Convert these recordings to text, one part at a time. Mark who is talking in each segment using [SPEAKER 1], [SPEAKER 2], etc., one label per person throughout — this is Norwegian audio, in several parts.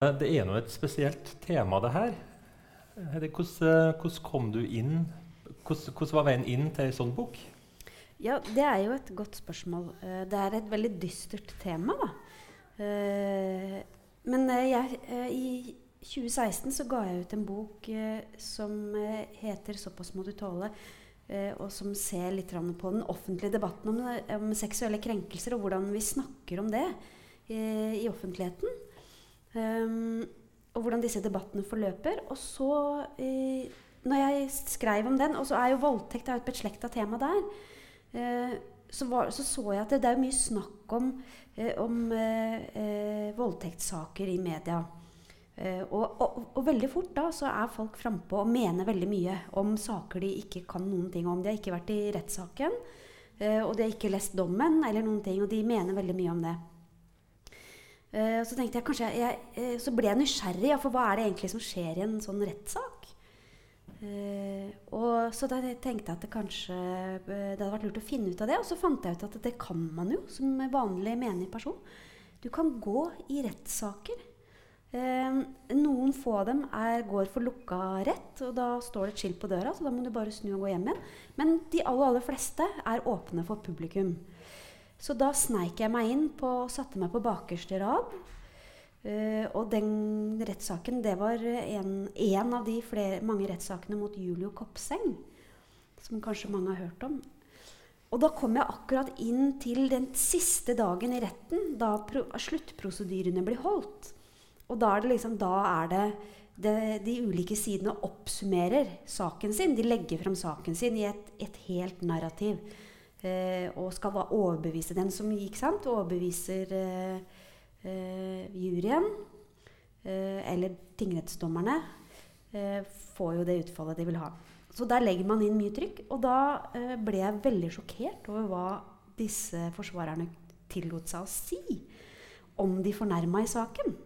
[SPEAKER 1] Det er nå et spesielt tema, det her. Hvordan, hvordan kom du inn hvordan, hvordan, var veien inn til en sånn bok?
[SPEAKER 2] Ja, Det er jo et godt spørsmål. Eh, det er et veldig dystert tema. da. Eh, men eh, jeg, i 2016 så ga jeg ut en bok som heter 'Såpass må du tåle'. og som ser litt på den offentlige debatten om, om seksuelle krenkelser og hvordan vi snakker om det i, i offentligheten. Um, og hvordan disse debattene forløper. Og så, eh, når jeg skrev om den, og så er jo voldtekt er et beslekta tema der, eh, så, var, så, så jeg at det, det, er mye snakk om, eh, om eh, eh, voldtektssaker i media. Eh, og, og, og, veldig fort da så er folk frampå og mener veldig mye om saker de ikke kan noen ting om. De har ikke vært i rettssaken, og de har ikke lest dommen, eller noen ting, og de mener veldig mye om det. Uh, så jeg kanskje jeg, jeg, uh, så ble jeg nysgjerrig. Ja, for hva er det egentlig som skjer i en sånn rettssak? Uh, og så da tenkte jeg at det kanskje det hadde vært lurt å finne ut av det. Og så fant jeg ut at det kan man jo som vanlig menig person. Du kan gå i rettssaker. noen få av dem er, går for lukka rett, og da står det et skilt på døra, så da må du bare snu og gå hjem igjen. Men de aller, aller fleste er åpne for publikum. Så da sneik jeg meg inn på, og satte meg på bakerste rad. Uh, og den rettssaken, det var en, av de flere, mange rettssakene mot Julio Kopseng. Som kanskje mange har hørt om. Og da kom jeg akkurat inn til den siste dagen i retten, da sluttprosedyrene blir holdt. Og da er det liksom Da er det, det de ulike sidene oppsummerer saken sin. De legger fram saken sin i et, et helt narrativ. Eh, og skal overbevise den som gikk, sant? Overbeviser eh, eh, juryen eh, eller tingrettsdommerne. Eh, får jo det utfallet de vil ha. Så der legger man inn mye trykk. Og da eh, ble jeg veldig sjokkert over hva disse forsvarerne tillot seg å si om de fornærma i saken.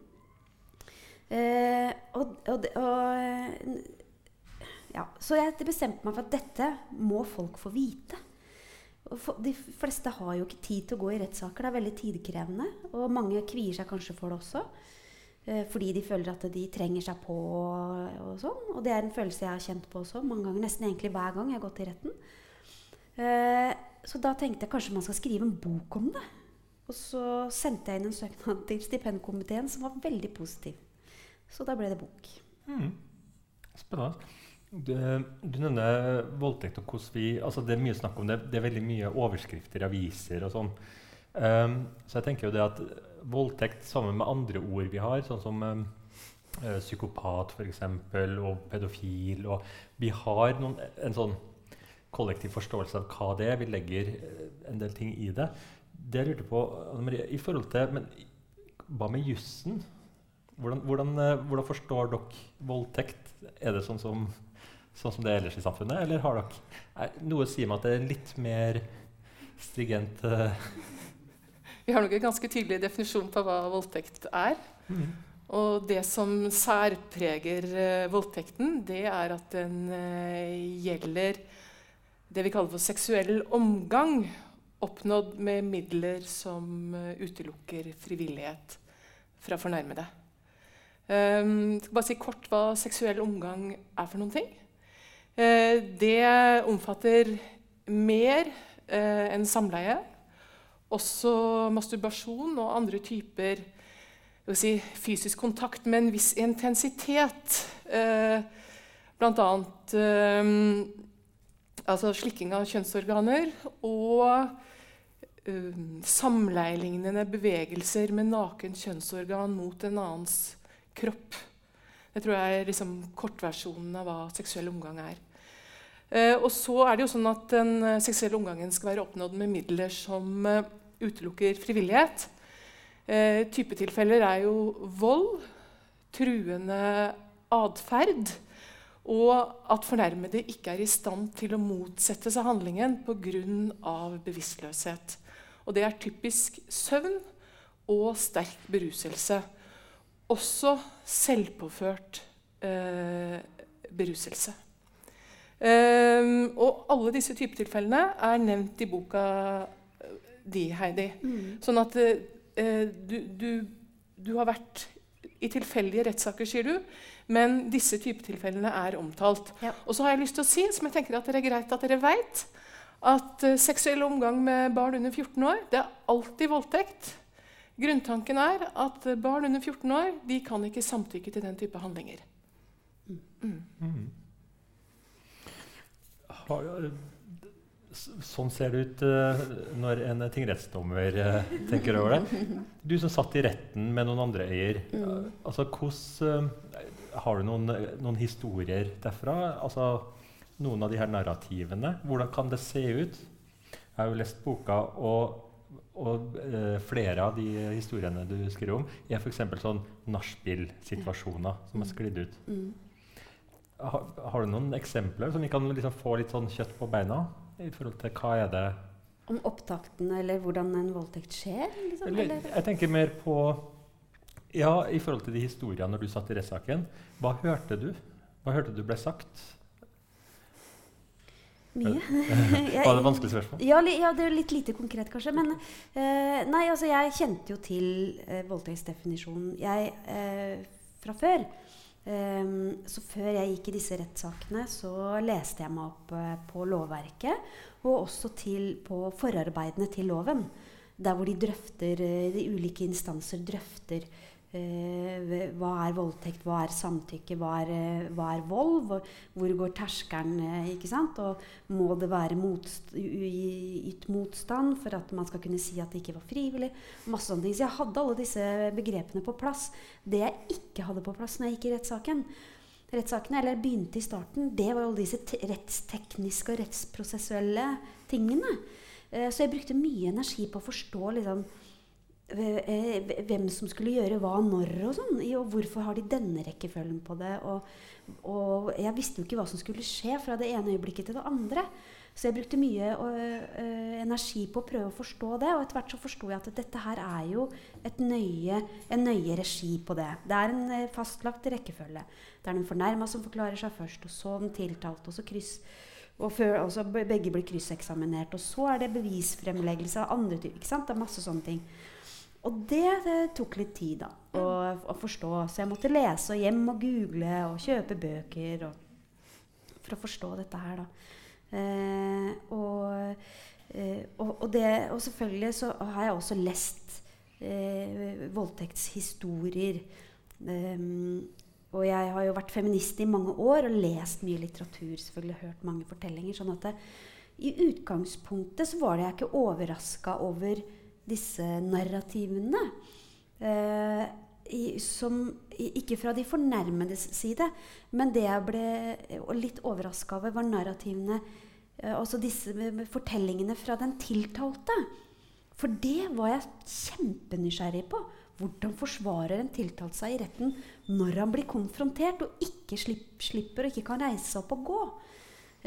[SPEAKER 2] og, og, og ja, så jeg bestemte meg for at dette må folk få vite. De fleste har jo ikke tid til å gå i rettssaker. Det er veldig tidkrevende. Og mange kvier seg kanskje for det også. Eh, fordi de føler at de trenger seg på og sånn. Og det er en følelse jeg har kjent på også mange ganger. Nesten egentlig hver gang jeg har gått i retten. Eh, så da tenkte jeg kanskje man skal skrive en bok om det. Og så sendte jeg inn en søknad til stipendkomiteen som var veldig positiv. Så da ble det bok.
[SPEAKER 1] Mm. Spennende. Du, du, nevner voldtekt og hvordan vi altså Det er mye snakk om det. Det er veldig mye overskrifter i aviser og sånn. Um, så jeg tenker jo det at voldtekt sammen med andre ord vi har, sånn som um, psykopat f.eks. og pedofil og Vi har noen, en sånn kollektiv forståelse av hva det er. Vi legger uh, en del ting i det. Det jeg lurte på, Anne Marie, i forhold til Men hva med jussen? Hvordan, hvordan, uh, hvordan forstår dere voldtekt? Er det sånn som sånn som det er ellers i samfunnet? Eller har dere noe å si om at det er litt mer strigent uh...
[SPEAKER 3] Vi har nok en ganske tydelig definisjon på hva voldtekt er. Mm. Og det som særpreger uh, voldtekten, det er at den uh, gjelder det vi kaller for seksuell omgang, oppnådd med midler som utelukker frivillighet fra fornærmede. Um, skal bare si kort hva seksuell omgang er for noen ting. Eh, det omfatter mer eh, enn samleie. Også masturbasjon og andre typer si, fysisk kontakt med en viss intensitet. Blant Bl.a. Eh, altså slikking av kjønnsorganer og samleilignende bevegelser med naken kjønnsorgan mot en annens kropp. Det tror jeg er liksom kortversjonen av hva seksuell omgang er. Eh, og så er det jo sånn at Den eh, seksuelle omgangen skal være oppnådd med midler som eh, utelukker frivillighet. Eh, typetilfeller er jo vold, truende atferd og at fornærmede ikke er i stand til å motsette seg handlingen pga. bevisstløshet. Og det er typisk søvn og sterk beruselse også selvpåført eh, beruselse. Um, og alle disse typetilfellene er nevnt i boka di, Heidi. Mm. Sånn at uh, du, du, du, har vært i tilfeldige rettssaker, sier du. Men disse typetilfellene er omtalt.
[SPEAKER 2] Ja.
[SPEAKER 3] Og så har jeg lyst til å si, som jeg tenker at det er greit at dere veit, at uh, seksuell omgang med barn under 14 år det er alltid voldtekt. Grunntanken er at barn under 14 år de kan ikke samtykke til den type handlinger. Mm.
[SPEAKER 1] Mm. Har, sånn ser det ut uh, når en tingrettsdommer uh, tenker over det. Du som satt i retten med noen andre øyer.
[SPEAKER 2] Mm.
[SPEAKER 1] altså, hvordan, har du noen, noen, historier derfra? Altså, noen av de her narrativene? Hvordan kan det se ut? Jeg har jo lest boka, og, og uh, flere av de historiene du skriver om, er f.eks. sånn nachspiel-situasjoner som har sklidd ut.
[SPEAKER 2] Mm.
[SPEAKER 1] Har, har, du noen eksempler som vi kan liksom få litt sånn kjøtt på beina? I forhold til hva er det
[SPEAKER 2] Om opptakten, eller hvordan en voldtekt skjer? Liksom,
[SPEAKER 1] eller, jeg tenker mer på Ja, i forhold til de historiene når du satt i rettssaken. Hva hørte du? Hva hørte du ble sagt?
[SPEAKER 2] Mye.
[SPEAKER 1] Var det et vanskelig spørsmål?
[SPEAKER 2] Ja, ja, det er litt lite konkret, kanskje. Men uh, nei, altså, jeg kjente jo til uh, voldtektsdefinisjonen jeg, uh, fra før. Um, så før jeg gikk i disse rettssakene, så leste jeg meg opp uh, på lovverket. Og også til, på forarbeidene til loven. Der hvor de drøfter, uh, de ulike instanser drøfter hva er voldtekt, hva er samtykke, hva er, hva er vold? Hvor, går terskelen? ikke sant? Og må det være motst motstand for at man skal kunne si at det ikke var frivillig? Masse sånne ting. Så jeg hadde alle disse begrepene på plass. Det jeg ikke hadde på plass når jeg gikk i rettssaken, rettssakene, eller begynte i starten, det var alle disse rettstekniske og rettsprosessuelle tingene. Så jeg brukte mye energi på å forstå liksom, hvem som skulle gjøre hva når og sånn. Og hvorfor har de denne rekkefølgen på det? Og, og, jeg visste jo ikke hva som skulle skje fra det ene øyeblikket til det andre. Så jeg brukte mye øh, energi på å prøve å forstå det. Og etter hvert så forsto jeg at dette her er jo nøye, en nøye regi på det. Det er en fastlagt rekkefølge. Det er den fornærma som forklarer seg først, og så den tiltalte, og så kryss. Og før, også begge blir krysseksaminert. Og så er det bevisfremleggelse av andre typer. Det er masse sånne ting. Og det, det, tok litt tid da, å, å, forstå. Så jeg måtte lese og hjem og google og kjøpe bøker og, for å forstå dette her. da. Eh, og, eh, og, og, det, og, selvfølgelig så har jeg også lest eh, voldtektshistorier. Um, og jeg har jo vært feminist i mange år og lest mye litteratur. selvfølgelig Hørt mange fortellinger. sånn at det, i utgangspunktet så var det jeg ikke overraska over disse narrativene. Eh, i, som, ikke fra de fornærmedes side, men det jeg ble litt overraska over, var narrativene eh, Altså disse fortellingene fra den tiltalte. For det var jeg kjempenysgjerrig på. Hvordan forsvarer en tiltalt seg i retten når han blir konfrontert og ikke slipper, slipper og ikke kan reise seg opp og gå?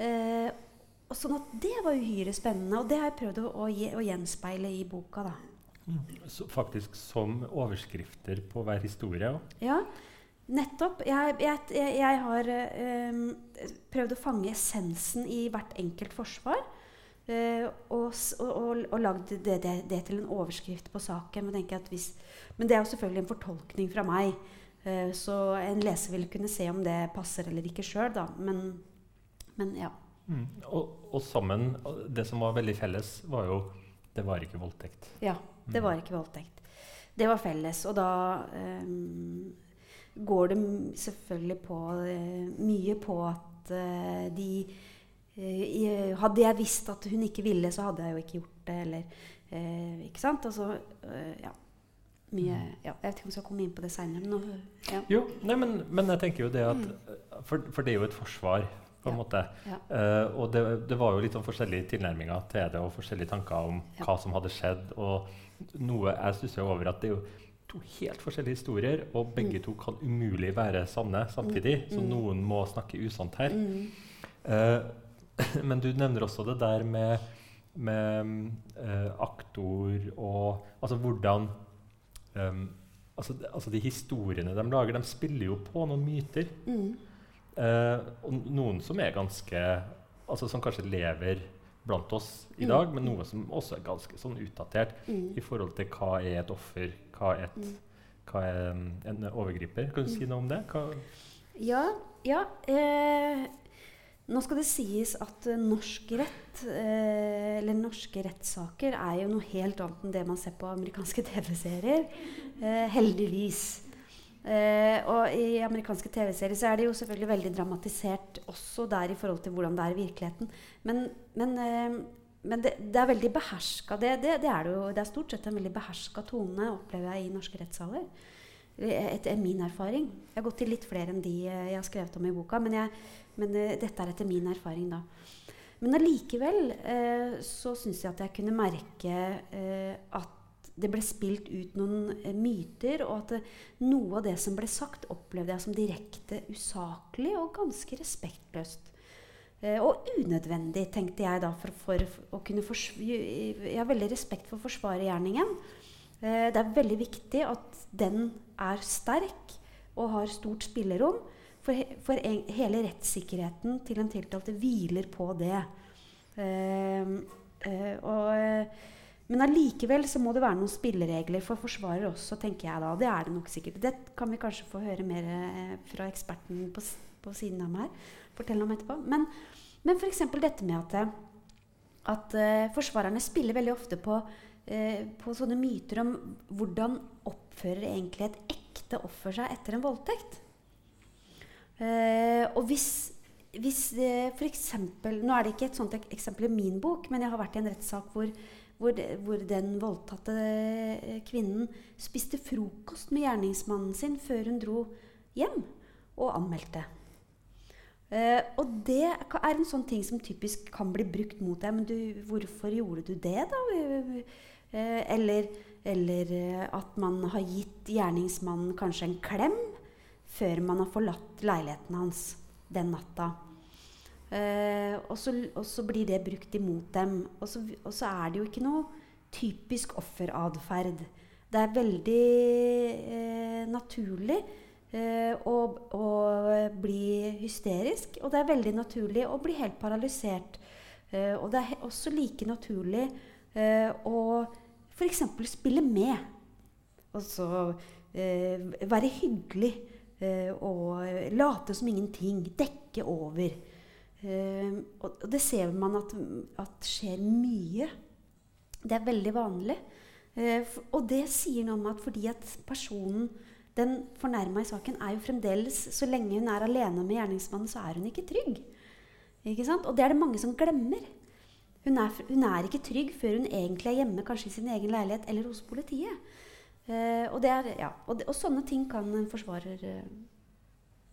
[SPEAKER 2] Eh, og sånn at Det var uhyre spennende, og det har jeg prøvd å, å, å gjenspeile i boka. da.
[SPEAKER 1] Mm. Så faktisk som overskrifter på hver historie?
[SPEAKER 2] Ja, nettopp. Jeg, jeg, jeg har øh, prøvd å fange essensen i hvert enkelt forsvar. Uh, og, og, og lagd det, det, det, til en overskrift på saken. Men, hvis, men, det er jo selvfølgelig en fortolkning fra meg. Uh, så en leser vil kunne se om det passer eller ikke sjøl, da. Men, men ja.
[SPEAKER 1] Mm. Og, og, sammen Det som var veldig felles, var jo det var ikke voldtekt.
[SPEAKER 2] Ja, det var mm. ikke voldtekt. Det var felles. Og da um, går det selvfølgelig på uh, mye på at uh, de uh, Hadde jeg visst at hun ikke ville, så hadde jeg jo ikke gjort det. Eller, ikke sant? Altså, ja. Mye, mm. ja, jeg vet ikke om jeg skal komme inn på det seinere.
[SPEAKER 1] Ja. Jo, nei, men, men, jeg tenker jo det at mm. for, for det er jo et forsvar på en måte. Uh, og det, det, var jo litt sånn forskjellige tilnærminger til det, og forskjellige tanker om hva som hadde skjedd. Og noe jeg stusser over at det er jo to helt forskjellige historier, og begge mm. to kan umulig være sanne samtidig. Mm. Så mm. noen må snakke usant her. Uh, men du nevner også det der med, med uh, aktor og Altså hvordan um, altså, altså, De historiene de lager, de spiller jo på noen myter. Mm. Uh, og noen som er ganske altså Som kanskje lever blant oss i mm. dag, men noe som også er ganske sånn utdatert mm. i forhold til hva er et offer, hva er et, mm. hva er en overgriper? Kan du si noe om det? Hva
[SPEAKER 2] ja. ja eh, nå skal det sies at norsk rett, eh, eller norske rettssaker, er jo noe helt annet enn det man ser på amerikanske TV-serier. Eh, heldigvis. Eh, og i amerikanske TV-serier så er det jo selvfølgelig veldig dramatisert også der i forhold til hvordan det er i virkeligheten. Men, men, eh, men det, det, er veldig beherska. Det, det, det, er jo, det er stort sett en veldig beherska tone, opplever jeg, i norske rettssaler. Etter min erfaring. Jeg har gått til litt flere enn de eh, jeg har skrevet om i boka. Men, jeg, men uh, dette er etter min erfaring, da. Men allikevel uh, så syns jeg at jeg kunne merke uh, at det ble spilt ut noen eh, myter, og at noe av det som ble sagt, opplevde jeg som direkte usaklig og ganske respektløst. Eh, og unødvendig, tenkte jeg da. For, for, å kunne jeg har veldig respekt for forsvarergjerningen. Eh, det er veldig viktig at den er sterk og har stort spillerom. For, he, for hele rettssikkerheten til en tiltalte hviler på det. Uh, uh, og men allikevel så må det være noen spilleregler for forsvarer også, tenker jeg da. Det er det nok sikkert. Det kan vi kanskje få høre mer eh, fra eksperten på, på, siden av meg her. fortelle om etterpå. Men, men f.eks. dette med at, at uh, forsvarerne spiller veldig ofte på, uh, på sånne myter om hvordan oppfører egentlig et ekte offer seg etter en voldtekt. Uh, og hvis hvis for eksempel, Nå er det ikke et sånt eksempel i min bok, men jeg har vært i en rettssak hvor hvor, det, hvor, den voldtatte eh, kvinnen spiste frokost med gjerningsmannen sin før hun dro hjem og anmeldte. Uh, og det er en sånn ting som typisk kan bli brukt mot deg. Men du, hvorfor gjorde du det, da? Uh, eller, eller at man har gitt gjerningsmannen kanskje en klem før man har forlatt leiligheten hans den natta. Uh, og, så, og, så, blir det brukt imot dem. Og så, og så, er det jo ikke noe typisk offeratferd. Det er veldig uh, naturlig uh, å, å, bli hysterisk, og det er veldig naturlig å bli helt paralysert. og det er også like naturlig å f.eks. spille med. Og så være hyggelig og late som ingenting. Dekke over. Uh, og det ser man at, at, skjer mye. Det er veldig vanlig. Uh, og det sier noe om at fordi at personen, den fornærma i saken, er jo fremdeles Så lenge hun er alene med gjerningsmannen, så er hun ikke trygg. Ikke? Og det er det mange som glemmer. Hun er, hun er, ikke trygg før hun egentlig er hjemme, kanskje i sin egen leilighet eller hos politiet. Uh, og, er, ja, og, og, sånne ting kan en forsvarer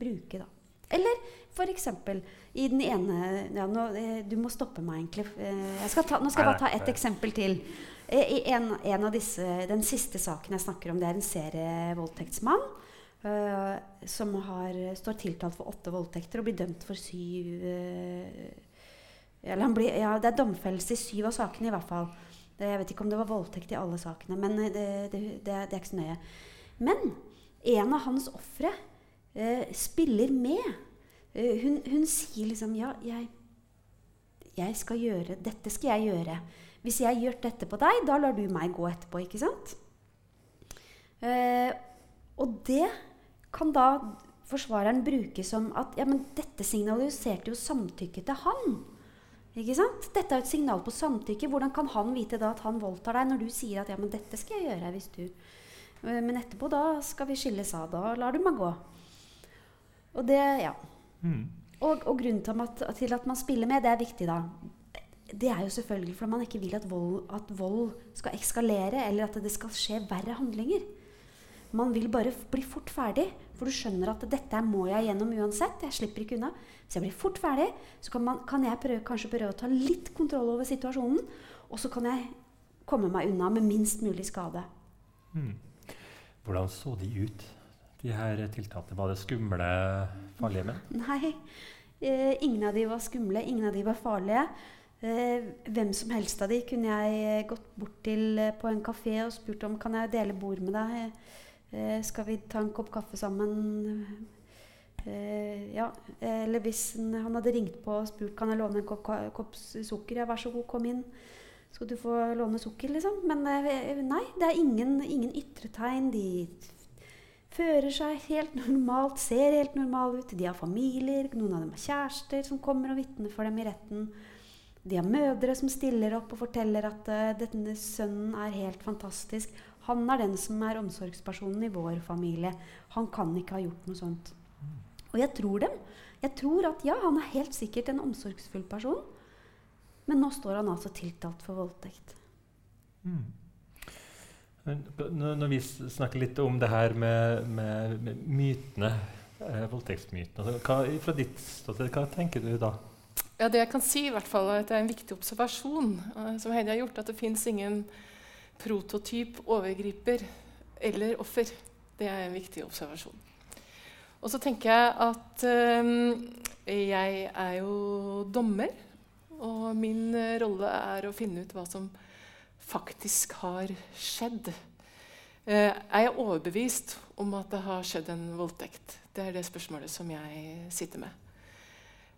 [SPEAKER 2] bruke, da. Eller f.eks. i den ene ja, nå, eh, Du må stoppe meg, egentlig. Eh, skal ta, nå skal jeg bare ta ett eksempel til. Eh, I en, en, av disse, Den siste saken jeg snakker om, det er en serievoldtektsmann. Uh, som har, står tiltalt for åtte voldtekter og blir dømt for syv uh, eller blir, ja, Det er domfellelse i syv av sakene, i hvert fall. Jeg vet ikke om det var voldtekt i alle sakene, men det, det, det, det er ikke så nøye. Men en av hans ofre uh, spiller med. Eh, hun, hun, sier liksom Ja, jeg, jeg skal gjøre Dette skal jeg gjøre. Hvis jeg gjør dette på deg, da lar du meg gå etterpå, ikke sant? Eh, og det kan da forsvareren bruke som at ja, men dette signaliserte jo samtykke til han. Ikke sant? Dette er et signal på samtykke. Hvordan kan han vite da at han voldtar deg, når du sier at ja, men dette skal jeg gjøre hvis du Men etterpå, da skal vi skilles av. Da lar du meg gå. Og det, ja. Mm. Og, og, grunnen til at, til at, man spiller med, det er viktig, da. Det er jo selvfølgelig fordi man ikke vil at vold, at vold skal ekskalere, eller at det skal skje verre handlinger. Man vil bare bli fort ferdig, for du skjønner at dette må jeg gjennom uansett. Jeg slipper ikke unna. Så jeg blir fort ferdig. Så kan, man, kan jeg prøve, kanskje prøve å ta litt kontroll over situasjonen. Og så kan jeg komme meg unna med minst mulig skade.
[SPEAKER 1] Mm. Hvordan så de ut? De her tiltakene? Var det skumle, farlige menn?
[SPEAKER 2] Nei, eh, ingen av de var skumle, ingen av de var farlige. Eh, hvem som helst av de kunne jeg gått bort til eh, på en kafé og spurt om kan jeg dele bord med deg. Skal vi ta en kopp kaffe sammen? Ja. Eller hvis han hadde ringt på og spurt kan jeg låne en kopp, kopp sukker. Ja, vær så god, kom inn. Skal du få låne sukker, liksom? Men nei, det er ingen, ingen ytre tegn. De Fører seg helt normalt, ser helt normal ut. De har familier, noen av dem har kjærester som kommer og vitner for dem i retten. De har mødre som stiller opp og forteller at uh, denne sønnen er helt fantastisk. Han er den som er omsorgspersonen i vår familie. Han kan ikke ha gjort noe sånt. Og jeg tror dem. Jeg tror at ja, han er helt sikkert en omsorgsfull person. Men nå står han altså tiltalt for voldtekt. Mm.
[SPEAKER 1] Når vi snakker litt om det her med, med, med mytene, eh, voldtektsmytene altså, hva, Fra ditt ståsted, hva tenker du da?
[SPEAKER 3] Ja, Det jeg kan si, i hvert fall, er at det er en viktig observasjon eh, som Heidi har gjort, at det fins ingen prototyp overgriper eller offer. Det er en viktig observasjon. Og så tenker jeg at eh, jeg er jo dommer, og min uh, rolle er å finne ut hva som faktisk har skjedd. Eh, er jeg overbevist om at det har skjedd en voldtekt? Det er det spørsmålet som jeg sitter med.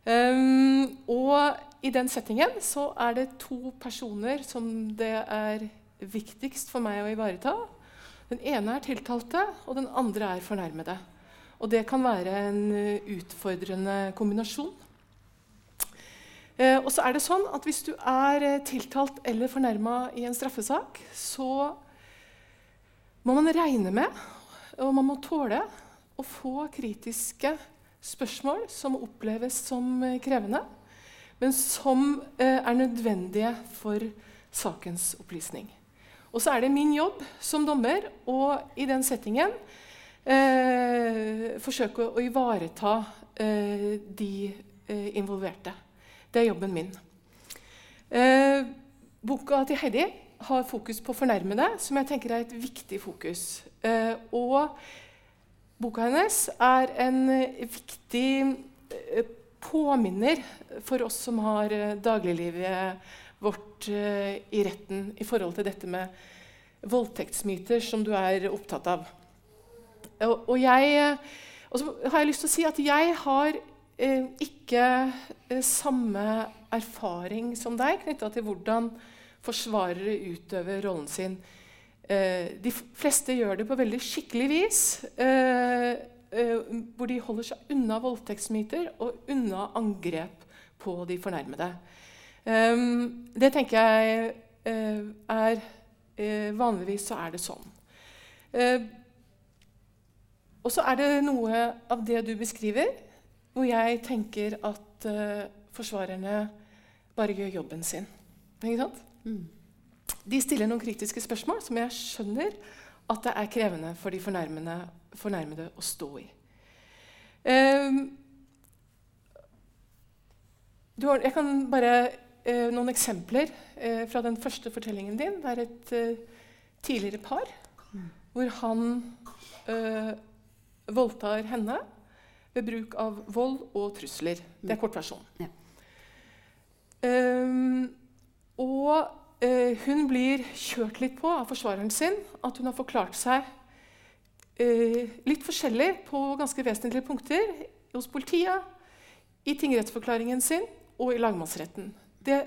[SPEAKER 3] Um, og i den settingen så er det to personer som det er viktigst for meg å ivareta. Den ene er tiltalte, og den andre er fornærmede. Og det kan være en utfordrende kombinasjon. Eh, og så er det sånn at Hvis du er eh, tiltalt eller fornærma i en straffesak, så må man regne med og man må tåle å få kritiske spørsmål som oppleves som eh, krevende, men som eh, er nødvendige for sakens opplysning. Og så er det min jobb som dommer å i den settingen eh, forsøke å ivareta eh, de involverte. Det er jobben min. Eh, boka til Heidi har fokus på fornærmede, som jeg tenker er et viktig fokus. Eh, og boka hennes er en viktig eh, påminner for oss som har eh, dagliglivet vårt eh, i retten i forhold til dette med voldtektsmyter, som du er opptatt av. Og, og, jeg, og så har jeg lyst til å si at jeg har ikke eh, samme erfaring som deg knytta til hvordan forsvarere utøver rollen sin. Eh, de fleste gjør det på veldig skikkelig vis. Eh, eh, hvor de holder seg unna voldtektsmyter og unna angrep på de fornærmede. Eh, det tenker jeg er Vanligvis så er det sånn. og så er det noe av det du beskriver, hvor jeg tenker at uh, forsvarerne bare gjør jobben sin. Ikke sant? Mm. De stiller noen kritiske spørsmål som jeg skjønner at det er krevende for de fornærmede å stå i. Um, har, jeg kan bare uh, Noen eksempler uh, fra den første fortellingen din. Det er et uh, tidligere par mm. hvor han voldtar henne ved bruk av vold og trusler. Det er kortversjonen. Ja. Um, og uh, hun blir kjørt litt på av forsvareren sin. At hun har forklart seg uh, litt forskjellig på ganske vesentlige punkter hos politiet, i tingrettsforklaringen sin og i lagmannsretten. Det,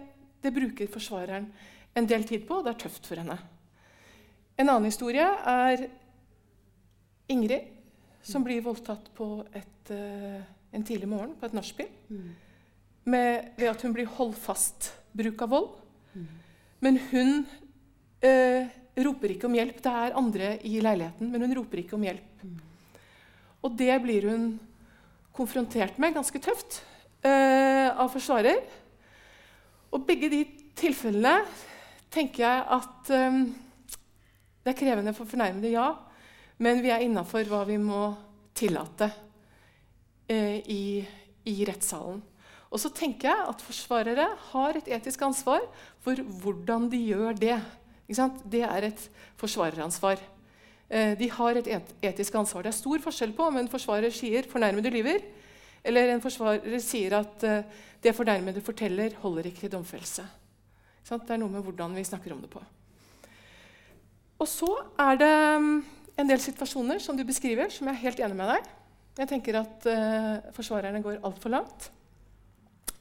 [SPEAKER 3] det bruker forsvareren en del tid på, og det er tøft for henne. En annen historie er Ingrid, som blir voldtatt på et, uh, en tidlig morgen på et nachspiel. Mm. ved at hun blir holdt fast bruk av vold. Mm. Men hun uh, roper ikke om hjelp. Det er andre i leiligheten, men hun roper ikke om hjelp. Mm. Og det blir hun konfrontert med ganske tøft uh, av forsvarer. Og begge de tilfellene tenker jeg at um, det er krevende for fornærmede, ja. Men vi er innafor hva vi må tillate eh, i, i, rettssalen. Og så tenker jeg at forsvarere har et etisk ansvar for hvordan de gjør det. Det er et forsvareransvar. Eh, de har et et etisk ansvar. Det er stor forskjell på om en forsvarer sier 'fornærmede lyver', eller en forsvarer sier at eh, det fornærmede forteller, holder ikke til domfellelse. Det er noe med hvordan vi snakker om det på. Og så er det mm, en del situasjoner som du beskriver, som jeg er helt enig med deg. Jeg tenker at uh, forsvarerne går altfor langt.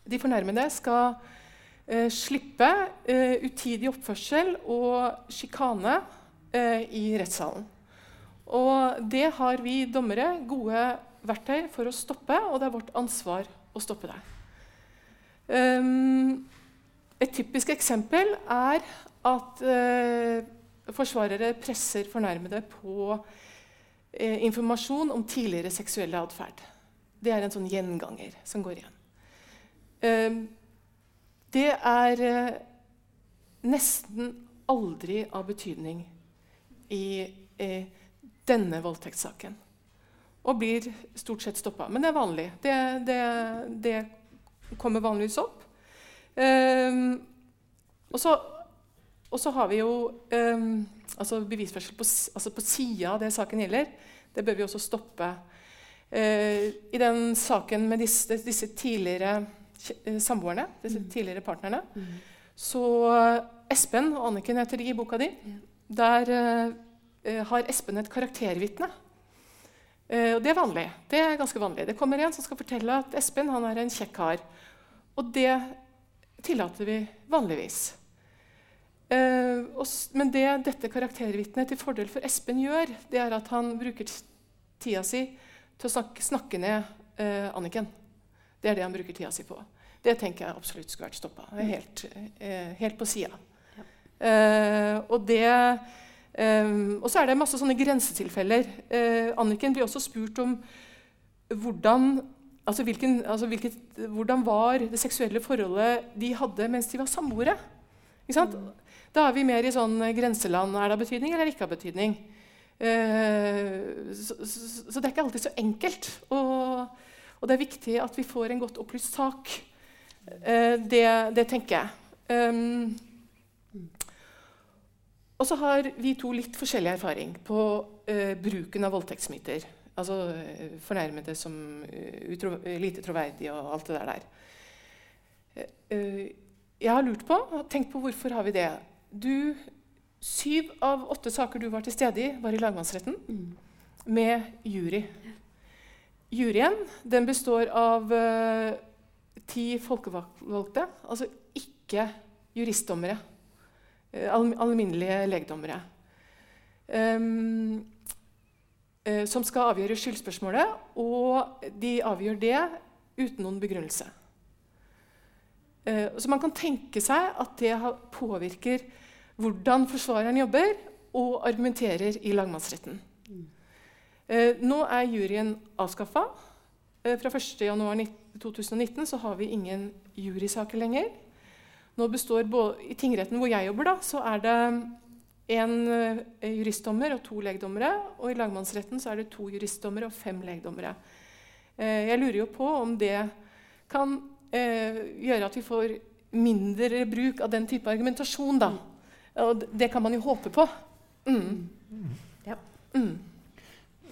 [SPEAKER 3] De fornærmede skal uh, slippe uh, utidig oppførsel og sjikane i rettssalen. Og det har vi dommere gode verktøy for å stoppe, og det er vårt ansvar å stoppe det. Um, et typisk eksempel er at forsvarere presser fornærmede på eh, informasjon om tidligere seksuell atferd. Det er en sånn gjenganger som går igjen. Eh, det er eh, nesten aldri av betydning i denne voldtektssaken. Og blir stort sett stoppa. Men det er vanlig. Det, det, det kommer vanligvis opp. Um, og, så, og, så, har vi jo um, altså bevisførsel på, altså på sida av det saken gjelder. Det bør vi også stoppe. Uh, I den saken med disse, disse tidligere uh, samboerne, disse mm. tidligere partnerne, mm. så uh, Espen og Anniken heter de i boka di. Ja. Der uh, har Espen et karaktervitne. og det er vanlig. Det er ganske vanlig. Det kommer en som skal fortelle at Espen han er en kjekk kar. Og det tillater vi vanligvis. Uh, men det dette karaktervitnet til fordel for Espen gjør, det er at han bruker tida si til å snakke, snakke ned uh, Anniken. Det er det han bruker tida si på. Det tenker jeg absolutt skulle vært stoppa. Helt, uh, helt, på sida. Ja. og det og så er det masse sånne grensetilfeller. Anniken blir også spurt om hvordan Altså, hvilken, altså hvilket, hvordan var det seksuelle forholdet de hadde mens de var samboere? Mm. Da er vi mer i sånn grenseland. Er det av betydning eller ikke av betydning? Uh, så, det er ikke alltid så enkelt. Og, det er viktig at vi får en godt opplyst sak. Uh, det, det, tenker jeg. Um, og så har vi to litt forskjellig erfaring på uh, bruken av voldtektsmyter. Altså eh, fornærmede som eh, utro, lite troverdige og alt det der. Eh, jeg har lurt på og tenkt på hvorfor har vi det. Du, syv av åtte saker du var til stede i, var i lagmannsretten mm. med jury. Juryen den består av uh, ti folkevalgte, altså ikke juristdommere. Uh, alminnelige legdommere. Um, uh, som skal avgjøre skyldspørsmålet, og de avgjør det uten noen begrunnelse. Eh, så man kan tenke seg at det påvirker hvordan forsvareren jobber og argumenterer i lagmannsretten. Eh, nå er juryen avskaffa. Eh, fra 1.1.2019 så har vi ingen jurysaker lenger. Består I tingretten hvor jeg jobber, da, er det uh, juristdommer og to legdommere. Og i lagmannsretten er det to juristdommere og fem legdommere. Jeg lurer jo på om det kan gjøre at vi får mindre bruk av den type argumentasjon. da. Og det kan man jo håpe på. Mm.
[SPEAKER 1] Ja. Mm.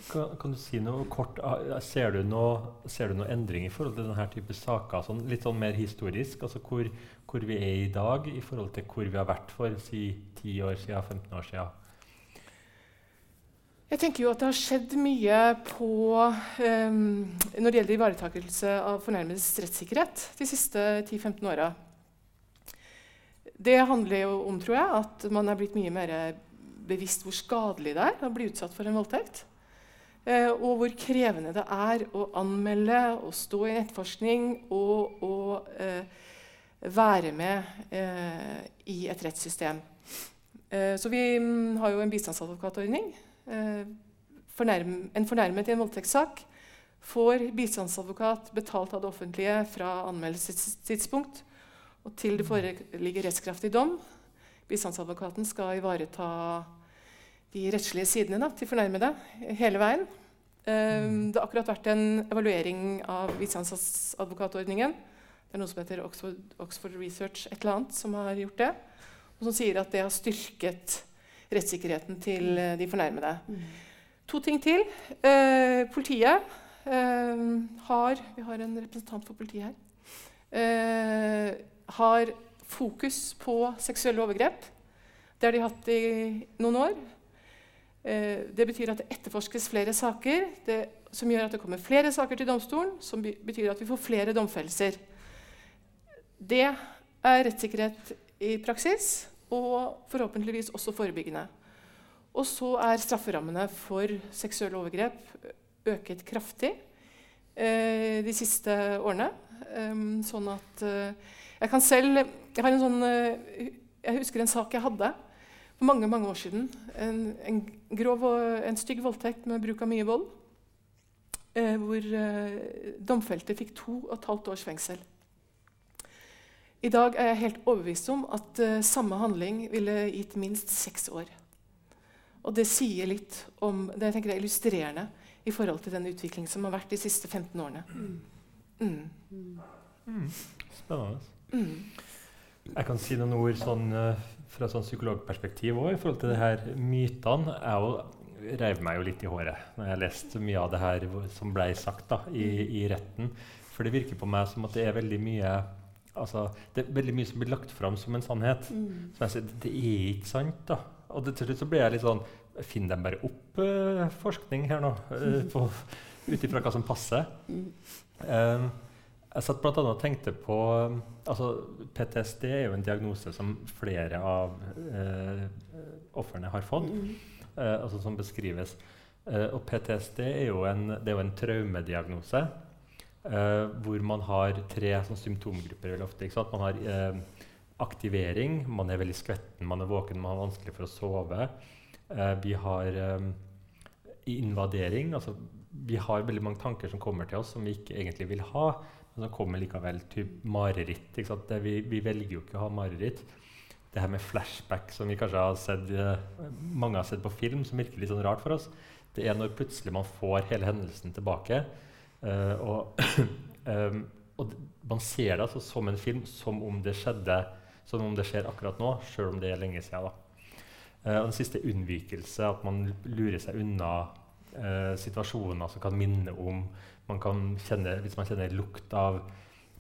[SPEAKER 1] Kan, kan, du si noe kort? Ah, ser du noe, ser du noe endring i forhold til denne type saker? Sånn, litt sånn mer historisk? altså hvor, hvor, vi er i dag i forhold til hvor vi har vært for si 10 år siden, 15 år siden?
[SPEAKER 3] Jeg tenker jo at det har skjedd mye på, um, når det gjelder ivaretakelse av fornærmedes rettssikkerhet de siste 10-15 åra. Det handler jo om tror jeg, at man er blitt mye mer bevisst hvor skadelig det er å bli utsatt for en voldtekt. Uh, og hvor krevende det er å anmelde og stå i etterforskning og, og uh, være med uh, i et rettssystem. Eh, så vi mm, har jo en bistandsadvokatordning. Eh, fornærm, en fornærmet i en voldtektssak får bistandsadvokat betalt av det offentlige fra anmeldelsestidspunkt og til det foreligger rettskraftig dom. Bistandsadvokaten skal ivareta de rettslige sidene da, til fornærmede hele veien. Um, det har akkurat vært en evaluering av bistandsadvokatordningen. Det er noe som heter Oxford, Oxford Research et eller annet som har gjort det og som sier at det har styrket rettssikkerheten til eh, de fornærmede. Mm. To ting til. Eh, politiet eh, har Vi har en representant for politiet her. Eh, har fokus på seksuelle overgrep. Det har de hatt i noen år. Eh, det betyr at det etterforskes flere saker, det, som gjør at det kommer flere saker til domstolen, som betyr at vi får flere domfellelser. Det er rettssikkerhet i praksis, og forhåpentligvis også forebyggende. Og så er strafferammene for seksuelle overgrep øket kraftig eh, de siste årene. Um, sånn at uh, Jeg kan selv Jeg sånn uh, Jeg husker en sak jeg hadde for mange mange år siden. En, en grov og en stygg voldtekt med bruk av mye vold. Uh, hvor domfelte fikk to og et halvt års fengsel. I dag er jeg helt overbevist om at samme handling ville gitt minst seks år. Og det sier litt om Det jeg tenker er illustrerende i forhold til den utviklingen som har vært de siste 15 årene. Mm.
[SPEAKER 1] Mm. Spennende. Mm. Jeg kan si noen ord sånn, uh, fra sånn psykologperspektiv òg i forhold til det her mytene. Jeg reiv meg jo litt i håret når jeg leste mye av det her som ble sagt da, i, i, retten. For det virker på meg som at det er veldig mye altså, det er veldig mye som blir lagt fram som en sannhet. Mm. Så jeg sier, det er ikke sant. da. Og det, til slutt så ble jeg litt sånn Finner de bare opp uh, forskning her nå? Uh, Ut ifra hva som passer. Um, jeg satt blant annet og tenkte på altså PTSD er jo en diagnose som flere av uh, ofrene har fått, mm. altså som beskrives. og PTSD er jo en, det er jo en traumediagnose hvor man har tre sånn, symptomgrupper. ofte. Man har aktivering, man er veldig skvetten, man er våken, man har vanskelig for å sove. Uh, vi har um, invadering. altså Vi har veldig mange tanker som kommer til oss som vi ikke egentlig vil ha, men som kommer likevel. Typ mareritt. Vi, vi, velger jo ikke å ha mareritt. Det her med flashback, som vi kanskje har sett, uh, mange har sett på film, som virker litt sånn rart for oss, det er når plutselig man får hele hendelsen tilbake. Uh, og, um, og man ser det altså som en film, som om det skjedde som om det skjer akkurat nå, sjøl om det er lenge siden. Uh, og den siste unnvikelse, at man lurer seg unna uh, situasjoner som kan minne om man kan kjenne, Hvis man kjenner lukt av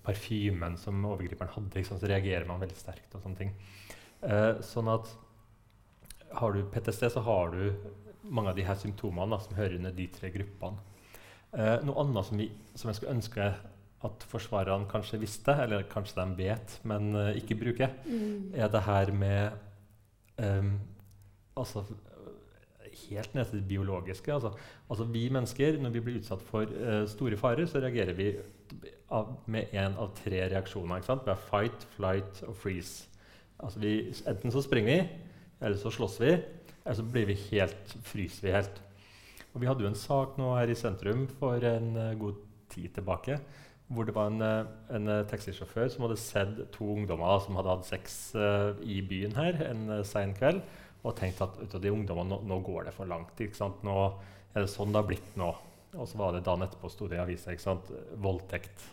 [SPEAKER 1] parfymen som overgriperen hadde, så reagerer man veldig sterkt. og sånne ting. Sånn at har du PTSD, så har du mange av de her symptomene da, som hører under de tre gruppene. Noe annet som, vi, som jeg skulle ønske at forsvarerne kanskje visste, eller kanskje de vet, men uh, ikke bruker, mm. er det her med um, altså, Helt ned til det biologiske. Altså, altså, Vi mennesker, når vi blir utsatt for uh, store farer, så reagerer vi av, med én av tre reaksjoner. Vi har fight, flight og freeze. Altså vi, enten så springer vi, eller så slåss vi, eller så blir vi helt, fryser vi helt. Og Vi hadde jo en sak nå her i sentrum for en uh, god tid tilbake hvor det var en, eh, en eh, taxisjåfør som hadde sett to ungdommer som hadde hatt sex uh, i byen her en sein kveld, og tenkt at ut av de ungdommene, nå, nå, går det for langt. Nå er det sånn det har blitt nå. Og så var det dagen etterpå sto det i avisa voldtekt.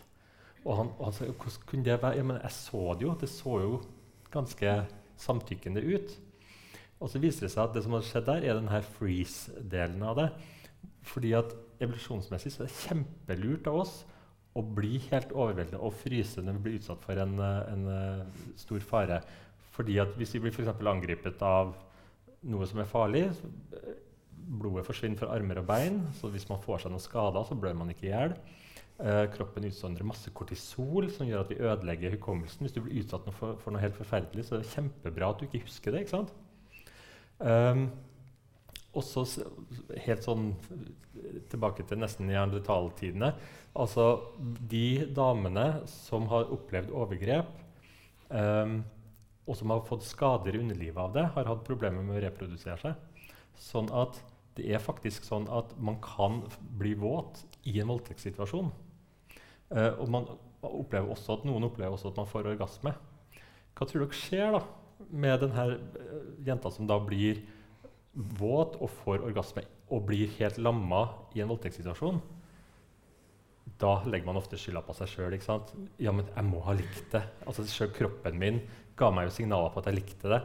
[SPEAKER 1] Og han, og han sa hvordan kunne det være? Ja, men jeg så det jo. Det så jo ganske samtykkende ut. Og så viser det seg at det som hadde skjedd der, er denne freeze-delen av det. Fordi at evolusjonsmessig så er det kjempelurt av oss å bli helt overveldet og fryse når vi blir utsatt for en, eh, en, eh, stor fare. Fordi at Hvis vi blir for angrepet av noe som er farlig, eh, blodet forsvinner fra armer og bein. så Hvis man får seg noen skader, så blør man ikke i hjel. Eh, kroppen utsondrer masse kortisol, som gjør at vi ødelegger hukommelsen. Hvis du blir utsatt for, for, noe helt forferdelig, så er det kjempebra at du ikke husker det. ikke sant? Um, også helt sånn tilbake til nesten neandertaltidene Altså de damene som har opplevd overgrep, um, og som har fått skader i underlivet av det, har hatt problemer med å reprodusere seg. Sånn at det er faktisk sånn at man kan bli våt i en voldtektssituasjon. Uh, og man opplever også at noen opplever også at man får orgasme. Hva tror dere skjer da med denne uh, jenta som da blir våt og får orgasme og blir helt lamma i en voldtektssituasjon? da legger man ofte skylda på seg sjøl. Ja, men jeg må ha likt det. Altså selv kroppen min ga meg jo signaler på at jeg likte det.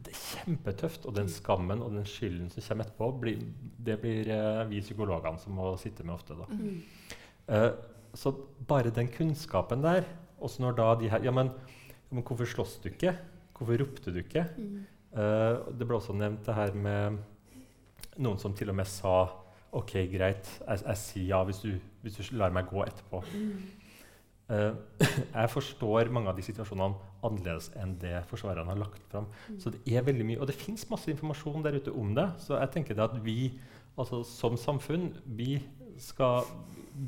[SPEAKER 1] Det er kjempetøft. Og den skammen og den skylden som kommer etterpå, blir, det blir uh, vi psykologene som må sitte med ofte. Mm. Uh, så bare den kunnskapen der også når da de her, ja, men, men Hvorfor slåss du ikke? Hvorfor ropte du ikke? Mm. Uh, det ble også nevnt det her med noen som til og med sa OK, greit, jeg, jeg sier ja hvis du, hvis du, lar meg gå etterpå. Uh, jeg forstår mange av de situasjonene annerledes enn det forsvarerne har lagt fram. Mm. Så det er veldig mye, Og det fins masse informasjon der ute om det. Så jeg tenker at vi altså, som samfunn vi skal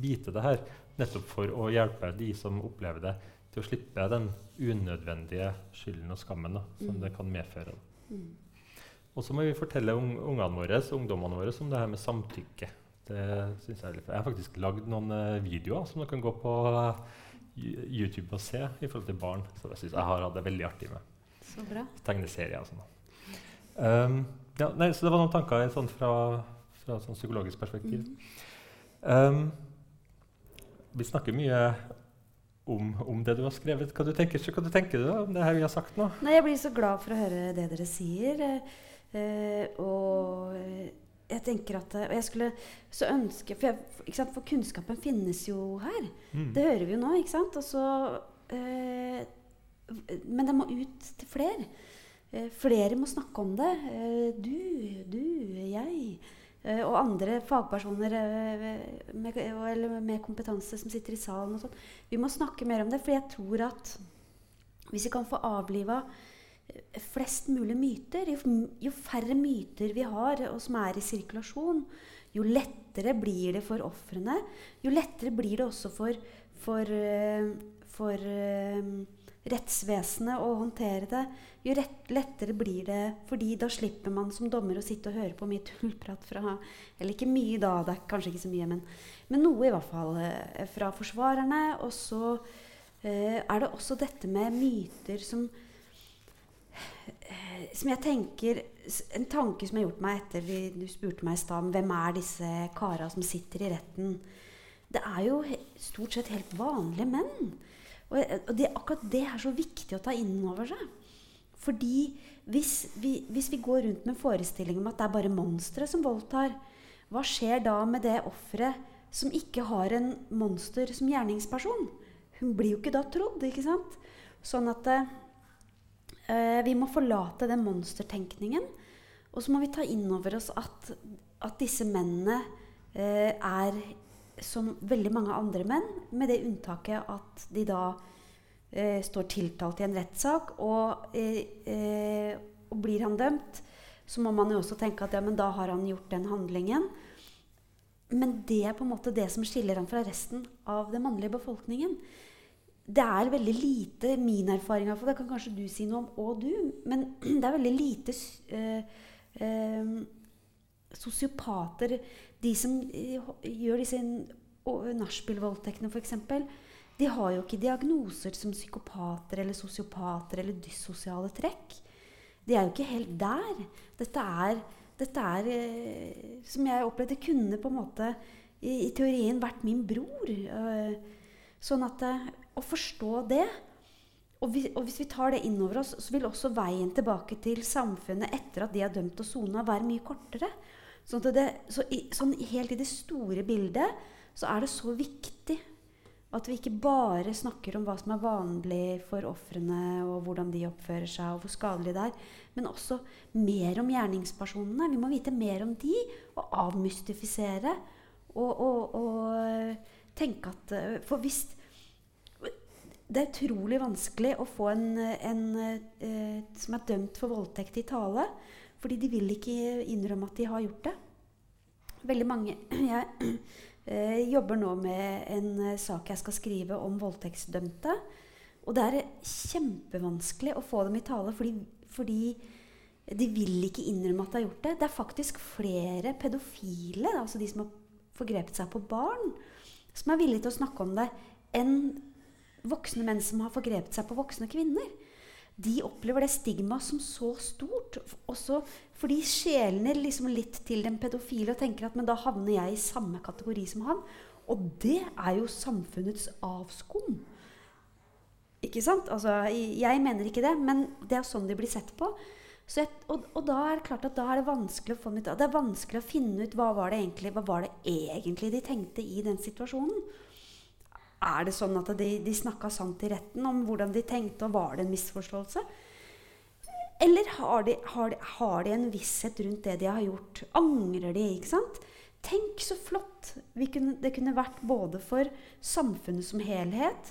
[SPEAKER 1] bite det her nettopp for å hjelpe de som opplever det, til å slippe den unødvendige skylden og skammen da, som mm. det kan medføre. Mm. Og så må vi fortelle ungene våre ungdommene våre om det her med samtykke. Det synes Jeg Jeg har faktisk lagd noen uh, videoer som dere kan gå på uh, YouTube og se i forhold til barn. Så jeg synes jeg har hatt det veldig artig med.
[SPEAKER 2] Så bra.
[SPEAKER 1] Tegneserier og sånn. Um, ja, nei, så det var noen tanker sånn fra, fra et sånn psykologisk perspektiv. Mm. Um, vi snakker mye om, om, det du har skrevet. Hva du tenker, hva du tenker du om det her vi har sagt nå?
[SPEAKER 2] Nei, jeg blir så glad for å høre det dere sier. Eh, og jeg tenker at Og jeg skulle så ønske For, jeg, sant, for kunnskapen finnes jo her. Mm. Det hører vi jo nå, ikke sant? Så, eh, men det må ut til flere. Eh, flere må snakke om det. Eh, du, du, jeg. Eh, og andre fagpersoner eh, med, eller med kompetanse som sitter i salen. og sånt. Vi må snakke mer om det, for jeg tror at hvis vi kan få avliva flest mulig myter. Jo, jo, færre myter vi har, og som er i sirkulasjon, jo lettere blir det for ofrene. Jo lettere blir det også for, for, eh, for uh, rettsvesenet å håndtere det. Jo lettere blir det, fordi da slipper man som dommer å sitte og høre på mye tullprat fra Eller ikke mye da, det er kanskje ikke så mye, men, men noe i hvert fall uh, fra forsvarerne. Og så uh, er det også dette med myter som Eh, som jeg tenker En tanke som har gjort meg etter vi, du spurte meg i stad hvem er disse kara som sitter i retten. Det er jo stort sett helt vanlige menn. Og, og det, akkurat det er så viktig å ta inn over seg. Fordi hvis vi, hvis vi går rundt med en forestilling om at det er bare monstre som voldtar, hva skjer da med det offeret som ikke har en monster som gjerningsperson? Hun blir jo ikke da trodd, ikke sant? Sånn at eh, vi må forlate den monstertenkningen. Og så må vi ta inn over oss at, at disse mennene uh, er som veldig mange andre menn, med det unntaket at de da eh, står tiltalt i en rettssak. Og, og, blir han dømt, så må man jo også tenke at ja, men da har han gjort den handlingen. Men det er på en måte det som skiller ham fra resten av den mannlige befolkningen det er veldig lite Min erfaring for det kan kanskje du si noe om, og du. Men det er veldig lite øh, øh, sosiopater De som uh, gjør disse nachspiel-voldtektene, f.eks. De har jo ikke diagnoser som psykopater eller sosiopater eller dyssosiale trekk. De er jo ikke helt der. Dette er, dette er som jeg opplevde, kunne på en måte i, i teorien vært min bror. sånn at å forstå det og, vi, og, hvis vi tar det inn over oss, så vil også veien tilbake til samfunnet etter at de har dømt og sona, være mye kortere. Sånn, det, så i, sånn helt i det store bildet så er det så viktig at vi ikke bare snakker om hva som er vanlig for ofrene, og hvordan de oppfører seg, og hvor skadelig det er, men også mer om gjerningspersonene. Vi må vite mer om de, og avmystifisere. Og, og, og tenke at For hvis, det er utrolig vanskelig å få en, en eh, som er dømt for voldtekt i tale. Fordi de vil ikke innrømme at de har gjort det. Veldig mange Jeg eh, jobber nå med en eh, sak jeg skal skrive om voldtektsdømte. Og det er kjempevanskelig å få dem i tale fordi, fordi de vil ikke innrømme at de har gjort det. Det er faktisk flere pedofile, altså de som har forgrepet seg på barn, som er villige til å snakke om det, enn voksne menn som har forgrepet seg på voksne kvinner, de opplever det stigmaet som så stort. Også fordi sjelner liksom litt til den pedofile og tenker at men da havner jeg i samme kategori som han. Og det er jo samfunnets avskum. Ikke sant? Altså, jeg mener ikke det, men det er sånn de blir sett på. Jeg, og, og, da er det klart at da er det vanskelig å få det er vanskelig å finne ut hva var det egentlig, hva var det egentlig de tenkte i den situasjonen. Er det sånn at de, de snakka sant i retten om hvordan de tenkte, og var det en misforståelse? Eller har de, har, de, har de, en visshet rundt det de har gjort? Angrer de? ikke sant? Tenk så flott kunne, det kunne vært både for samfunnet som helhet,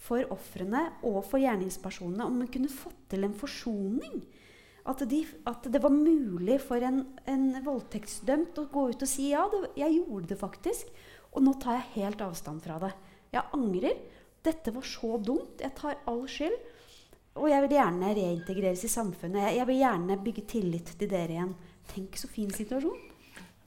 [SPEAKER 2] for ofrene og for gjerningspersonene om vi kunne fått til en forsoning. At, de, at det var mulig for en, en, voldtektsdømt å gå ut og si ja, det, jeg gjorde det faktisk. Og nå tar jeg helt avstand fra det. Jeg angrer. Dette var så dumt. Jeg tar all skyld. Og jeg vil gjerne reintegreres i samfunnet. Jeg, jeg vil gjerne bygge tillit til dere igjen. Tenk så fin situasjon.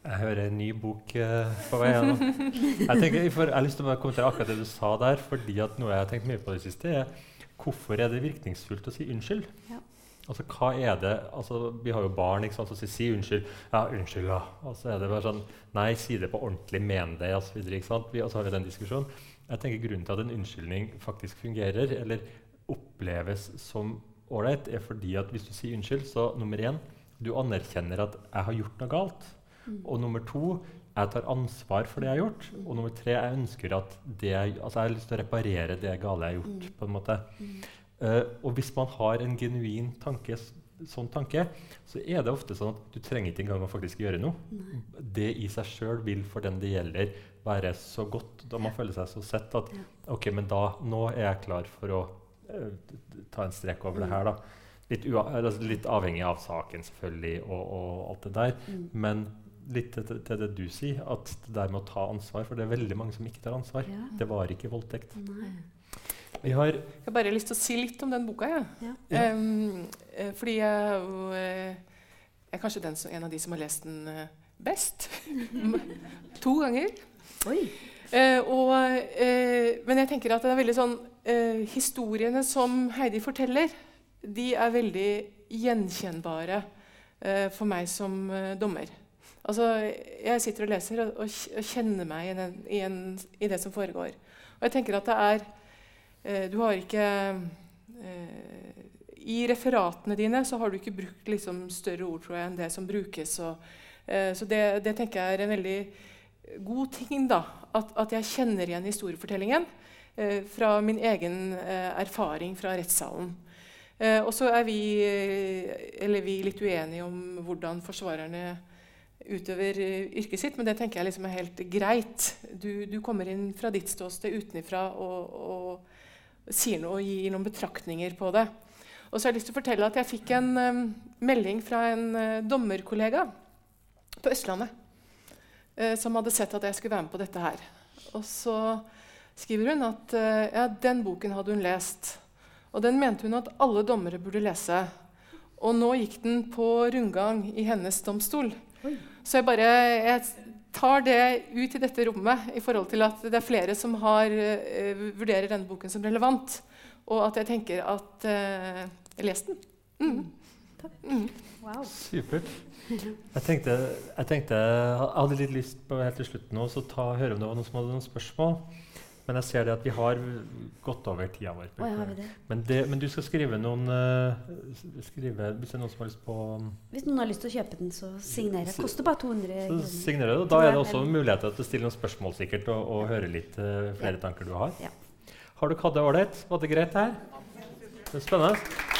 [SPEAKER 1] Jeg hører en ny bok uh, på vei. Jeg, tenker, jeg, får, jeg, har lyst til å kommentere akkurat det du sa der. fordi at noe jeg har tenkt mye på det siste, er hvorfor er det virkningsfullt å si unnskyld? Ja. Altså, hva er det, altså, Vi har jo barn ikke sant, som sier 'si unnskyld'. Ja, 'unnskyld', da. Og så er det bare sånn Nei, si det på ordentlig, men det, osv. Vi altså har vi den diskusjonen. Jeg tenker Grunnen til at en unnskyldning faktisk fungerer, eller oppleves som ålreit, er fordi at hvis du sier unnskyld, så nummer én du anerkjenner at 'jeg har gjort noe galt'. Mm. Og nummer to jeg tar ansvar for det jeg har gjort. Mm. Og nummer tre jeg ønsker at det jeg, altså jeg har lyst til å reparere det gale jeg har gjort. Mm. på en måte. Mm. Uh, og hvis man har en genuin tanke, sånn tanke, så er det ofte sånn at du trenger ikke engang å faktisk gjøre noe. Nei. Det i seg sjøl vil for den det gjelder, være så godt. Da man føler seg så sett at ja. ok, men da, nå er jeg klar for å uh, ta en strek over mm. det her. da. Litt, altså litt, avhengig av saken selvfølgelig og, og alt det der. Mm. Men litt til, til, det du sier, at det der med å ta ansvar. For det er veldig mange som ikke tar ansvar. Ja. Det var ikke voldtekt. Nei.
[SPEAKER 3] Vi har Jeg har bare lyst til å si litt om den boka. Ja. ja. Um, fordi jeg, eh, jeg, er kanskje den som, en av de som har lest den uh, best. to ganger. Uh, og, uh, men jeg tenker at det er veldig sånn Historiene som Heidi forteller, de er veldig gjenkjennbare for meg som dommer. Altså, jeg sitter og leser og, og, kjenner meg i, den, i, en, i, det som foregår. Og jeg tenker at det er Eh, du har ikke eh, I referatene dine så har du ikke brukt liksom, større ord tror jeg, enn det som brukes. Og, eh, så det, det, tenker jeg er en veldig god ting. da, At, at jeg kjenner igjen historiefortellingen fra min egen erfaring fra rettssalen. og så er vi, vi, litt uenige om hvordan forsvarerne utøver yrket sitt, men det tenker jeg liksom er helt greit. Du, du kommer inn fra ditt ståsted utenfra og, og sier noe og gir noen betraktninger på det. Og så har jeg lyst til å fortelle at jeg fikk en um, melding fra en uh, dommerkollega på Østlandet uh, som hadde sett at jeg skulle være med på dette her. Og så skriver hun at uh, ja, den boken hadde hun lest. Og den mente hun at alle dommere burde lese. Og nå gikk den på rundgang i hennes domstol. Oi. Så jeg bare jeg tar det ut i dette rommet i forhold til at det er flere som har, uh, vurderer denne boken som relevant. Og at jeg tenker at uh, Les den. Mm.
[SPEAKER 2] Takk. Mm.
[SPEAKER 1] Wow. Supert. Jeg tenkte, jeg tenkte, jeg hadde litt lyst på helt til slutt nå, så ta, høre om det var noen som hadde noen spørsmål. Men jeg ser det at vi har gått over tida vår.
[SPEAKER 2] Oh, ja, det.
[SPEAKER 1] Men, det, men, du skal skrive noen uh, skrive, Hvis det er noen som har lyst på um,
[SPEAKER 2] Hvis noen har lyst til å kjøpe den, så signerer jeg. Koster bare 200 kroner.
[SPEAKER 1] Signerer det, Da er det også muligheter til å stille noen spørsmål sikkert, og, og høre litt uh, flere ja. tanker du har. Ja. Har du hatt det ålreit? Var det greit her? Det er spennende.